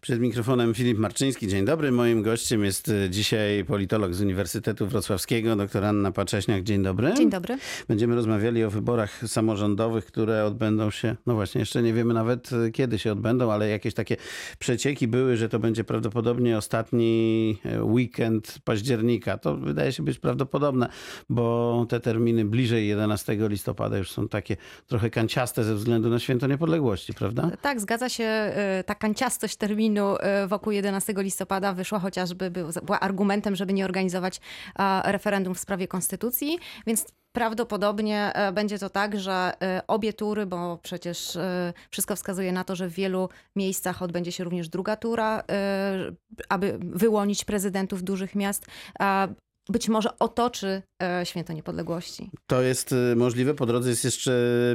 Przed mikrofonem Filip Marczyński. Dzień dobry. Moim gościem jest e, dzisiaj politolog z Uniwersytetu Wrocławskiego, dr Anna Pacześniak. Dzień dobry. Dzień dobry. Będziemy rozmawiali o wyborach samorządowych, które odbędą się, no właśnie, jeszcze nie wiemy nawet e, kiedy się odbędą, ale jakieś takie przecieki były, że to będzie prawdopodobnie ostatni e, weekend października. To wydaje się być prawdopodobne, bo te terminy bliżej 11 listopada już są takie trochę kanciaste ze względu na święto niepodległości, prawda? Tak, zgadza się. Ta kanciastość terminu y, wokół 11 listopada wyszła chociażby, był- była argumentem, żeby nie organizować referendum w sprawie konstytucji, więc prawdopodobnie e, będzie to tak, że e, obie tury, bo przecież e, wszystko wskazuje na to, że w wielu miejscach odbędzie się również druga tura, e, aby wyłonić prezydentów dużych miast, być może otoczy e, święto niepodległości. To jest y, możliwe. Po drodze jest jeszcze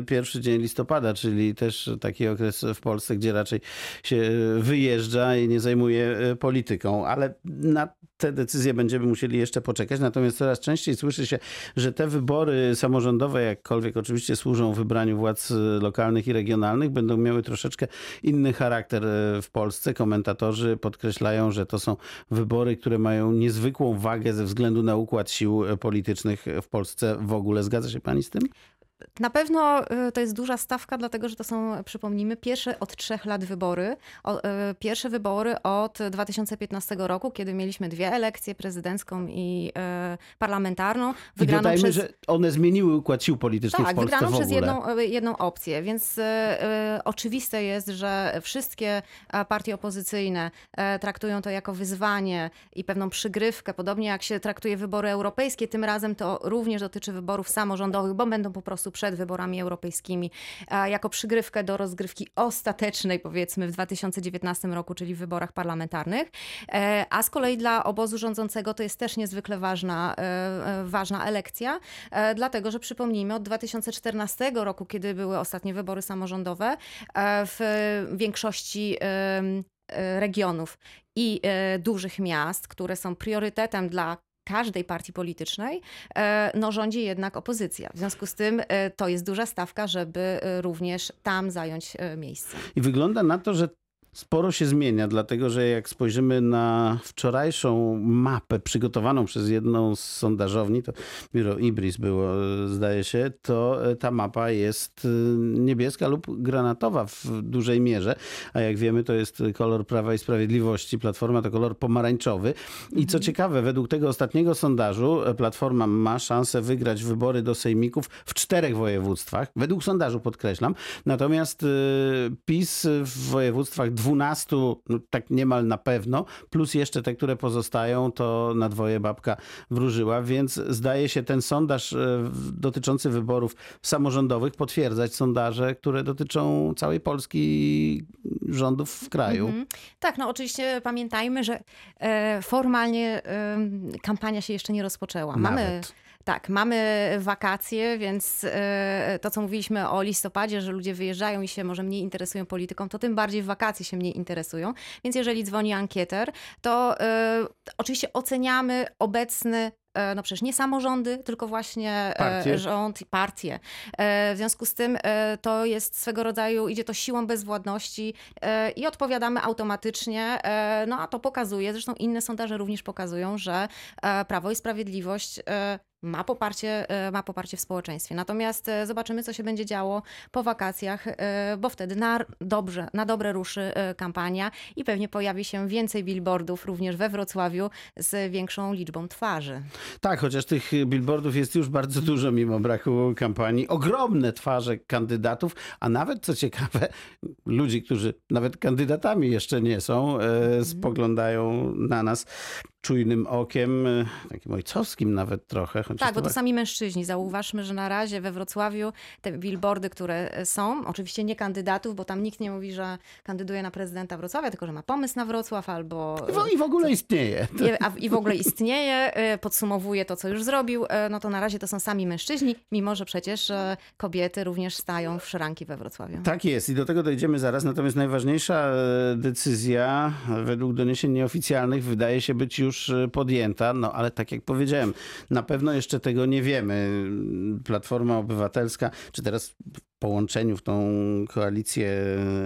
pierwszy dzień listopada, czyli też taki okres w Polsce, gdzie raczej się wyjeżdża i nie zajmuje y, polityką, ale na te decyzje będziemy musieli jeszcze poczekać. Natomiast coraz częściej słyszy się, że te wybory samorządowe, jakkolwiek oczywiście służą wybraniu władz y, lokalnych i regionalnych, będą miały troszeczkę inny charakter y, w Polsce. Komentatorzy podkreślają, że to są wybory, które mają niezwykłą wagę ze względu na układ sił politycznych w Polsce w ogóle. Zgadza się pani z tym? Na pewno y, to jest duża stawka, dlatego że to są, przypomnijmy, pierwsze od trzech lat wybory. O, y, Pierwsze wybory od 2015 roku, kiedy mieliśmy dwie elekcje, prezydencką i y, parlamentarną. I Wygraną dodajmy, przez... że one zmieniły układ sił politycznych Tak, w Polsce wygraną w przez jedną, jedną opcję, więc y, oczywiste jest, że wszystkie e, partie opozycyjne e, traktują to jako wyzwanie i pewną przygrywkę, podobnie jak się traktuje wybory europejskie, tym razem to również dotyczy wyborów samorządowych, bo będą po prostu przed wyborami europejskimi, jako przygrywkę do rozgrywki ostatecznej, powiedzmy, w 2019 roku, czyli w wyborach parlamentarnych. E, A z kolei dla obozu rządzącego to jest też niezwykle ważna, e, e, ważna elekcja, dlatego że przypomnijmy, od 2014 roku, kiedy były ostatnie wybory samorządowe, w większości regionów i dużych miast, które są priorytetem dla każdej partii politycznej, e, no rządzi jednak opozycja. W związku z tym e, to jest duża stawka, żeby e, również tam zająć miejsce. I wygląda na to, że sporo się zmienia, dlatego że jak spojrzymy na wczorajszą mapę przygotowaną przez jedną z sondażowni, to biuro Ibris było, zdaje się, to e, ta mapa jest e, niebieska lub granatowa w dużej mierze, a jak wiemy, to jest kolor Prawa i Sprawiedliwości. Platforma to kolor pomarańczowy. I co ciekawe, według tego ostatniego sondażu e, Platforma ma szansę wygrać wybory do sejmików w czterech województwach. Według sondażu podkreślam. Natomiast PiS w województwach 12, no, tak niemal na pewno, plus jeszcze te, które pozostają, to na dwoje babka wróżyła, więc zdaje się ten sondaż e, dotyczący wyborów samorządowych potwierdzać sondaże, które dotyczą całej Polski rządów w kraju. Mhm. Tak, no oczywiście pamiętajmy, że e, formalnie kampania się jeszcze nie rozpoczęła. Mamy, Nawet. Tak, mamy wakacje, więc e, to, co mówiliśmy o listopadzie, że ludzie wyjeżdżają i się może mniej interesują polityką, to tym bardziej w wakacje się mniej interesują. Więc jeżeli dzwoni ankieter, to e, oczywiście oceniamy obecny e, no przecież nie samorządy, tylko właśnie Partie. rząd i partie. W związku z tym to jest swego rodzaju, idzie to siłą bezwładności i odpowiadamy automatycznie. No a to pokazuje, zresztą inne sondaże również pokazują, że Prawo i Sprawiedliwość ma poparcie, e, ma poparcie w społeczeństwie. Natomiast e, zobaczymy, co się będzie działo po wakacjach, e, bo wtedy na, dobrze, na dobre ruszy kampania i pewnie pojawi się więcej billboardów również we Wrocławiu z większą liczbą twarzy. Tak, chociaż tych billboardów jest już bardzo dużo mimo braku kampanii. Ogromne twarze kandydatów, a nawet co ciekawe, ludzi, którzy nawet kandydatami jeszcze nie są, e, spoglądają na nas czujnym okiem, e, takim ojcowskim nawet trochę. Tak, bo to chyba- sami mężczyźni. Zauważmy, że na razie we Wrocławiu te billboardy, które są, oczywiście nie kandydatów, bo tam nikt nie mówi, że kandyduje na prezydenta Wrocławia, tylko że ma pomysł na Wrocław albo... I w- I w ogóle istnieje. I, a, I w ogóle istnieje, podsumowuje to, co już zrobił, no to na razie to są sami mężczyźni, mimo że przecież kobiety również stają w szranki we Wrocławiu. Tak jest i do tego dojdziemy zaraz. Natomiast najważniejsza e, decyzja według doniesień nieoficjalnych wydaje się być już e, podjęta. No ale tak jak powiedziałem, na pewno jeszcze tego nie wiemy. Platforma Obywatelska, czy teraz połączeniu w tą koalicję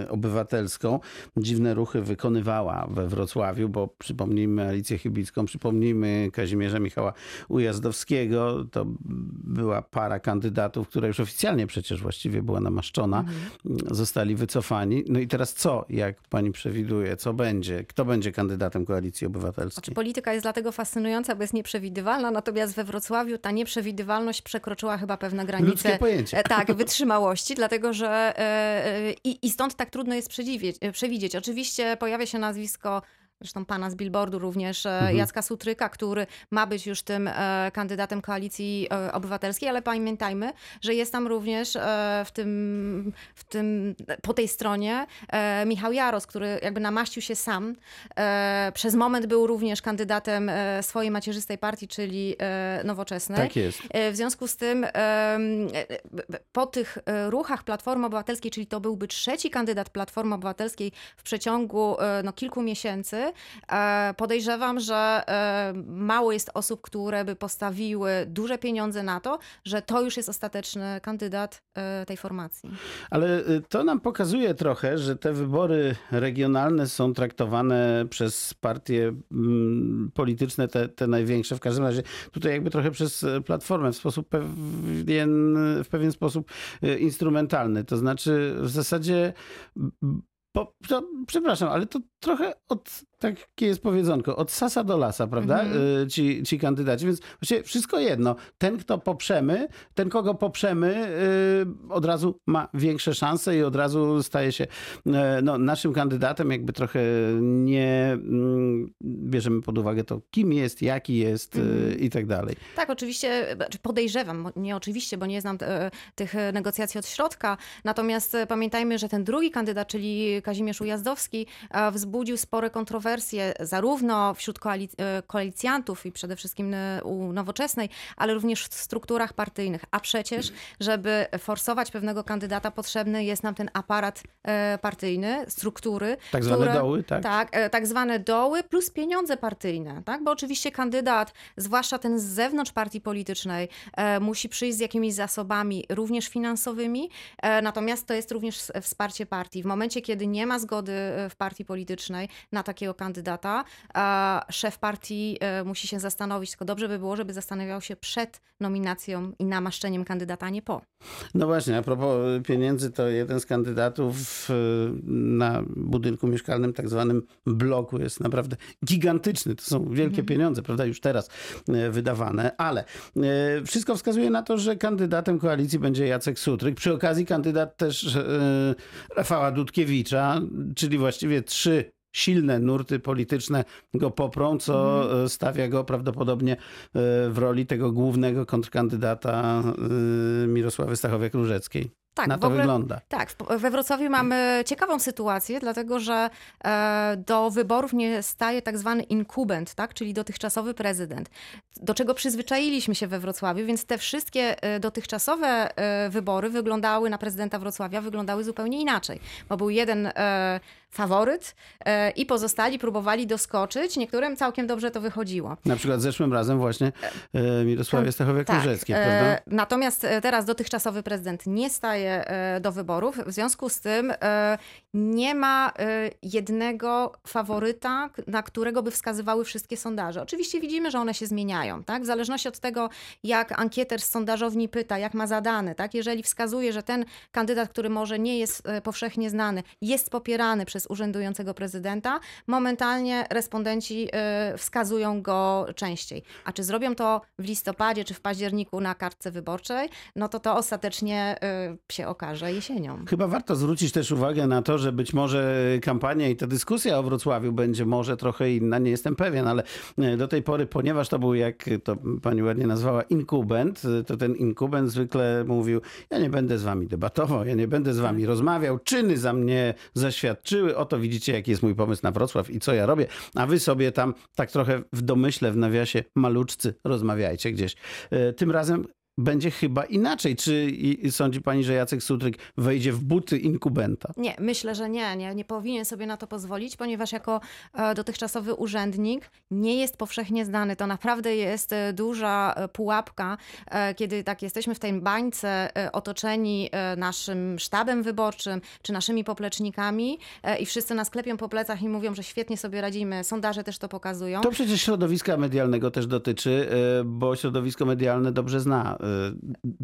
obywatelską dziwne ruchy wykonywała we Wrocławiu, bo przypomnijmy Alicję Chybicką, przypomnijmy Kazimierza Michała Ujazdowskiego. To była para kandydatów, która już oficjalnie przecież właściwie była namaszczona. Zostali wycofani. No i teraz co, jak pani przewiduje? Co będzie? Kto będzie kandydatem Koalicji Obywatelskiej? Znaczy, polityka jest dlatego fascynująca, bo jest nieprzewidywalna, natomiast we Wrocławiu ta nieprzewidywalność przekroczyła chyba pewne granice. Ludzkie pojęcie. e, Tak, wytrzymałości, dlatego że e, e, i, i stąd tak trudno jest e, przewidzieć. Oczywiście pojawia się nazwisko zresztą pana z billboardu również, e, Jacka Sutryka, który ma być już tym e, kandydatem koalicji e, obywatelskiej, ale pamiętajmy, że jest tam również w tym, w tym, po tej stronie Michał Jaros, który jakby namaścił się sam. Przez moment był również kandydatem swojej macierzystej partii, czyli Nowoczesnej. Tak jest. W związku z tym po tych ruchach Platformy Obywatelskiej, czyli to byłby trzeci kandydat Platformy Obywatelskiej w przeciągu no, kilku miesięcy, e, podejrzewam, że e, mało jest osób, które by postawiły duże pieniądze na to, że to już jest ostateczny kandydat e, tej formacji. Ale to nam pokazuje trochę, że te wybory regionalne są traktowane przez partie mm, polityczne, te, te największe, w każdym razie tutaj jakby trochę przez Platformę w sposób pewien, w pewien sposób instrumentalny. To znaczy w zasadzie to, przepraszam, ale to trochę od, takie jest powiedzonko, od sasa do lasa, prawda? Y, Ci, ci kandydaci, więc właściwie wszystko jedno. Ten, kto poprzemy, ten, kogo poprzemy, y, od razu ma większe szanse i od razu staje się e, no, naszym kandydatem, jakby trochę nie mm, bierzemy pod uwagę to, kim jest, jaki jest y, i tak dalej. Tak, oczywiście, znaczy podejrzewam, nie oczywiście, bo nie znam e, tych e, negocjacji od środka, natomiast e, pamiętajmy, że ten drugi kandydat, czyli Kazimierz Ujazdowski, wzbudził spore kontrowersje zarówno wśród koalic- e, koalicjantów i przede wszystkim e, u Nowoczesnej, ale również w strukturach partyjnych. A przecież, żeby forsować pewnego kandydata, potrzebny jest nam ten aparat e, partyjny, struktury. Tak zwane które- doły, tak? tak, tak zwane doły plus pieniądze partyjne, tak? Bo oczywiście kandydat, zwłaszcza ten z zewnątrz partii politycznej, musi przyjść z jakimiś zasobami również finansowymi, natomiast to jest również wsparcie partii. W momencie, kiedy nie ma zgody w partii politycznej na takiego kandydata, e, szef partii e, musi się zastanowić, tylko dobrze by było, żeby zastanawiał się przed nominacją i namaszczeniem kandydata, a nie po. No właśnie, a propos pieniędzy, to jeden z kandydatów y, na budynku mieszkalnym, tak zwanym bloku, jest naprawdę gigantyczny. To są wielkie pieniądze, prawda, już teraz wydawane, ale wszystko wskazuje na to, że kandydatem koalicji będzie Jacek Sutryk. Przy okazji kandydat też Rafała Dudkiewicza, czyli właściwie trzy silne nurty polityczne go poprą, co y, stawia go prawdopodobnie y, w roli tego głównego kontrkandydata y, Mirosławy Stachowiak-Różeckiej. Tak, Na to ogóle- wygląda. Tak, we Wrocławiu mamy ciekawą sytuację, dlatego że e, do wyborów nie staje tak zwany inkubent, tak? czyli dotychczasowy prezydent, do czego przyzwyczailiśmy się we Wrocławiu, więc te wszystkie e, dotychczasowe e, wybory wyglądały na prezydenta Wrocławia, wyglądały zupełnie inaczej, bo był jeden faworyt i pozostali próbowali doskoczyć, niektórym całkiem dobrze to wychodziło. Na przykład zeszłym razem właśnie Mirosławie Stachowiak-Różeckiej, e, prawda? Natomiast teraz dotychczasowy prezydent nie staje e, do wyborów. W związku z tym e, nie ma e, jednego faworyta, na którego by wskazywały wszystkie sondaże. Oczywiście widzimy, że one się zmieniają, tak? W zależności od tego, jak ankieter z sondażowni pyta, jak ma zadane, tak? Jeżeli wskazuje, że ten kandydat, który może nie jest powszechnie znany, jest popierany przez urzędującego prezydenta, momentalnie respondenci wskazują go częściej. A czy zrobią to w listopadzie czy w październiku na kartce wyborczej, no to to ostatecznie y, się okaże jesienią. Chyba warto zwrócić też uwagę na to, że być może kampania i ta dyskusja o Wrocławiu będzie może trochę inna, nie jestem pewien, ale e, do tej pory, ponieważ to był, jak to pani ładnie nazwała, inkubent, e, to ten inkubent zwykle mówił, ja nie będę z wami debatował, ja nie będę z wami rozmawiał, czyny za mnie zaświadczyły, oto widzicie, jaki jest mój pomysł na Wrocław i co ja robię, a wy sobie tam tak trochę w domyśle, w nawiasie maluczcy rozmawiajcie gdzieś. E, Tym razem będzie chyba inaczej. Czy sądzi pani, że Jacek Sutryk wejdzie w buty inkubenta? Nie, myślę, że nie, nie. Nie powinien sobie na to pozwolić, ponieważ jako e, dotychczasowy urzędnik nie jest powszechnie znany. To naprawdę jest e, duża e, pułapka, kiedy tak jesteśmy w tej bańce otoczeni naszym sztabem wyborczym czy naszymi poplecznikami i wszyscy nas klepią po plecach i mówią, że świetnie sobie radzimy. Sondaże też to pokazują. To przecież środowiska medialnego też dotyczy, bo środowisko medialne dobrze zna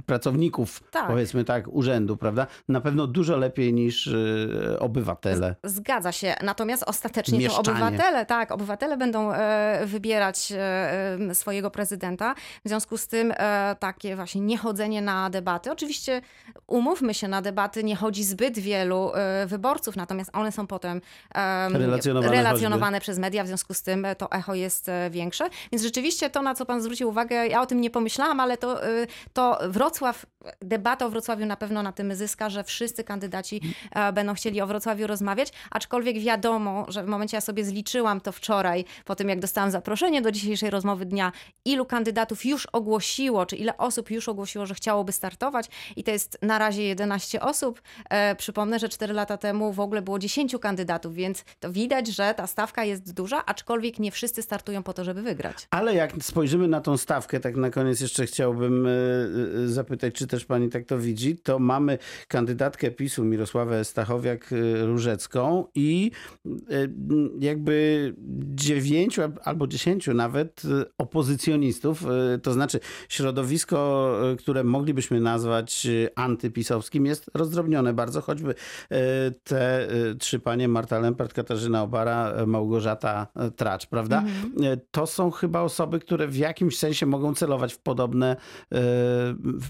pracowników, Tak. powiedzmy tak, urzędu, prawda? Na pewno dużo lepiej niż e, obywatele. Zgadza się. Natomiast ostatecznie to Mieszczanie. obywatele, tak, obywatele będą e, wybierać e, swojego prezydenta. W związku z tym e, takie właśnie niechodzenie na debaty. Oczywiście umówmy się, na debaty nie chodzi zbyt wielu wyborców, natomiast one są potem em, Relacjonowane relacjonowane przez media, w związku z tym to echo jest większe. Więc rzeczywiście to, na co pan zwrócił uwagę, ja o tym nie pomyślałam, ale to, to Wrocław, debata o Wrocławiu na pewno na tym zyska, że wszyscy kandydaci e, będą chcieli o Wrocławiu rozmawiać, aczkolwiek wiadomo, że w momencie ja sobie zliczyłam to wczoraj, po tym jak dostałam zaproszenie do dzisiejszej rozmowy dnia, ilu kandydatów już ogłosiło, czy ile osób już ogłosiło, że chciałoby startować i to jest na razie 11 osób. E, przypomnę, że 4 lata temu w ogóle było 10 kandydatów, więc to widać, że ta stawka jest duża, aczkolwiek nie wszyscy startują po to, żeby wygrać. Ale jak spojrzymy na tą stawkę, tak na koniec jeszcze chciałbym e, zapytać, czy też pani tak to widzi, to mamy kandydatkę PiSu Mirosławę Stachowiak-Różecką i e, jakby dziewięciu albo dziesięciu nawet opozycjonistów, to znaczy środowisko, które moglibyśmy nazwać antypisowskim jest rozdrobnione bardzo, choćby te trzy panie, Marta Lempert, Katarzyna Obara, Małgorzata Tracz, prawda? E, To są chyba osoby, które w jakimś sensie mogą celować w podobne,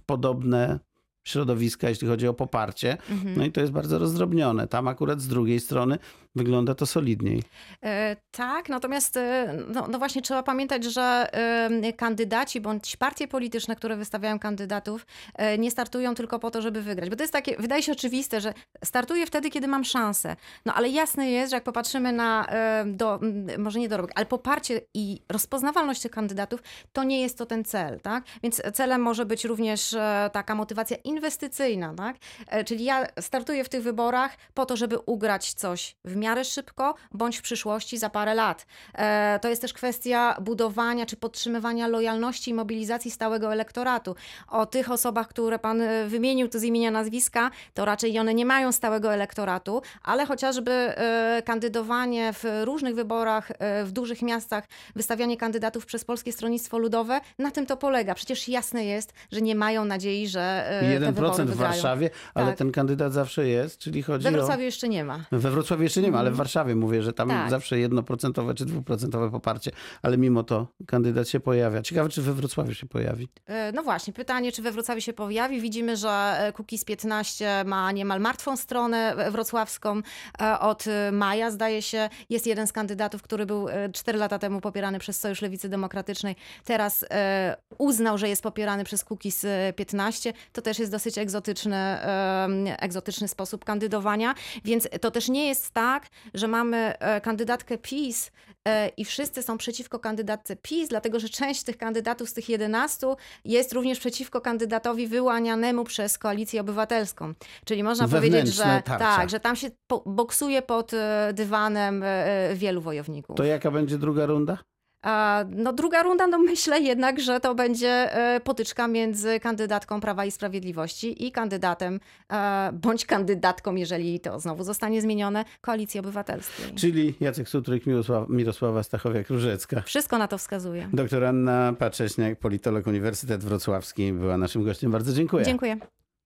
podobne środowiska, jeśli chodzi o poparcie. No i to jest bardzo rozdrobnione. Tam akurat z drugiej strony wygląda to solidniej. E, Tak, natomiast e, no, no właśnie trzeba pamiętać, że e, kandydaci bądź partie polityczne, które wystawiają kandydatów, nie startują tylko po to, żeby wygrać. Bo to jest takie, wydaje się oczywiste, że startuję wtedy, kiedy mam szansę. No ale jasne jest, że jak popatrzymy na, do, może nie dorobek, ale poparcie i rozpoznawalność tych kandydatów, to nie jest to ten cel, tak? Więc celem może być również taka motywacja inwestycyjna, tak? Czyli ja startuję w tych wyborach po to, żeby ugrać coś w miarę szybko, bądź w przyszłości za parę lat. E, To jest też kwestia budowania czy podtrzymywania lojalności i mobilizacji stałego elektoratu. O tych osobach, które pan e, wymienił tu z imienia nazwiska, to raczej one nie mają stałego elektoratu, ale chociażby e, kandydowanie w różnych wyborach w dużych miastach, wystawianie kandydatów przez Polskie Stronnictwo Ludowe, na tym to polega. Przecież jasne jest, że nie mają nadziei, że e, te wybory 1% w wygrają. Warszawie, ale Tak. ten kandydat zawsze jest, czyli chodzi We o... Wrocławiu jeszcze nie ma. We Wrocławiu jeszcze nie ma, ale w Warszawie mówię, że tam Tak. zawsze jednoprocentowe czy dwuprocentowe poparcie, ale mimo to kandydat się pojawia. Ciekawe, czy we Wrocławiu się pojawi. E, No właśnie, pytanie, czy we Wrocławiu się pojawi. Widzimy, że Kukiz 15 ma niemal martwą stronę e, wrocławską. E, Od e, maja, zdaje się, jest jeden z kandydatów, który był 4 lata temu popierany przez Sojusz Lewicy Demokratycznej. Teraz e, uznał, że jest popierany przez Kukiz 15. To też jest dosyć egzotyczny, e, egzotyczny sposób kandydowania. Więc to też nie jest tak, że mamy e, kandydatkę PiS e, i wszyscy są przeciwko kandydatce PiS, dlatego że część tych kandydatów z tych 11 jest również przeciwko kandydatowi wyłanianemu przez Koalicję Obywatelską. Czyli można powiedzieć, że Wewnętrzne tarcia. tak, że tam się boksuje pod e, dywanem wielu wojowników. To jaka będzie druga runda? No druga runda, no myślę jednak, że to będzie e, potyczka między kandydatką Prawa i Sprawiedliwości i kandydatem, e, bądź kandydatką, jeżeli to znowu zostanie zmienione, Koalicji Obywatelskiej. Czyli Jacek Sutryk, Mirosław, Mirosława Stachowiak-Różecka. Wszystko na to wskazuje. Doktor Anna Pacześniak, politolog Uniwersytet Wrocławski była naszym gościem. Bardzo dziękuję. Dziękuję.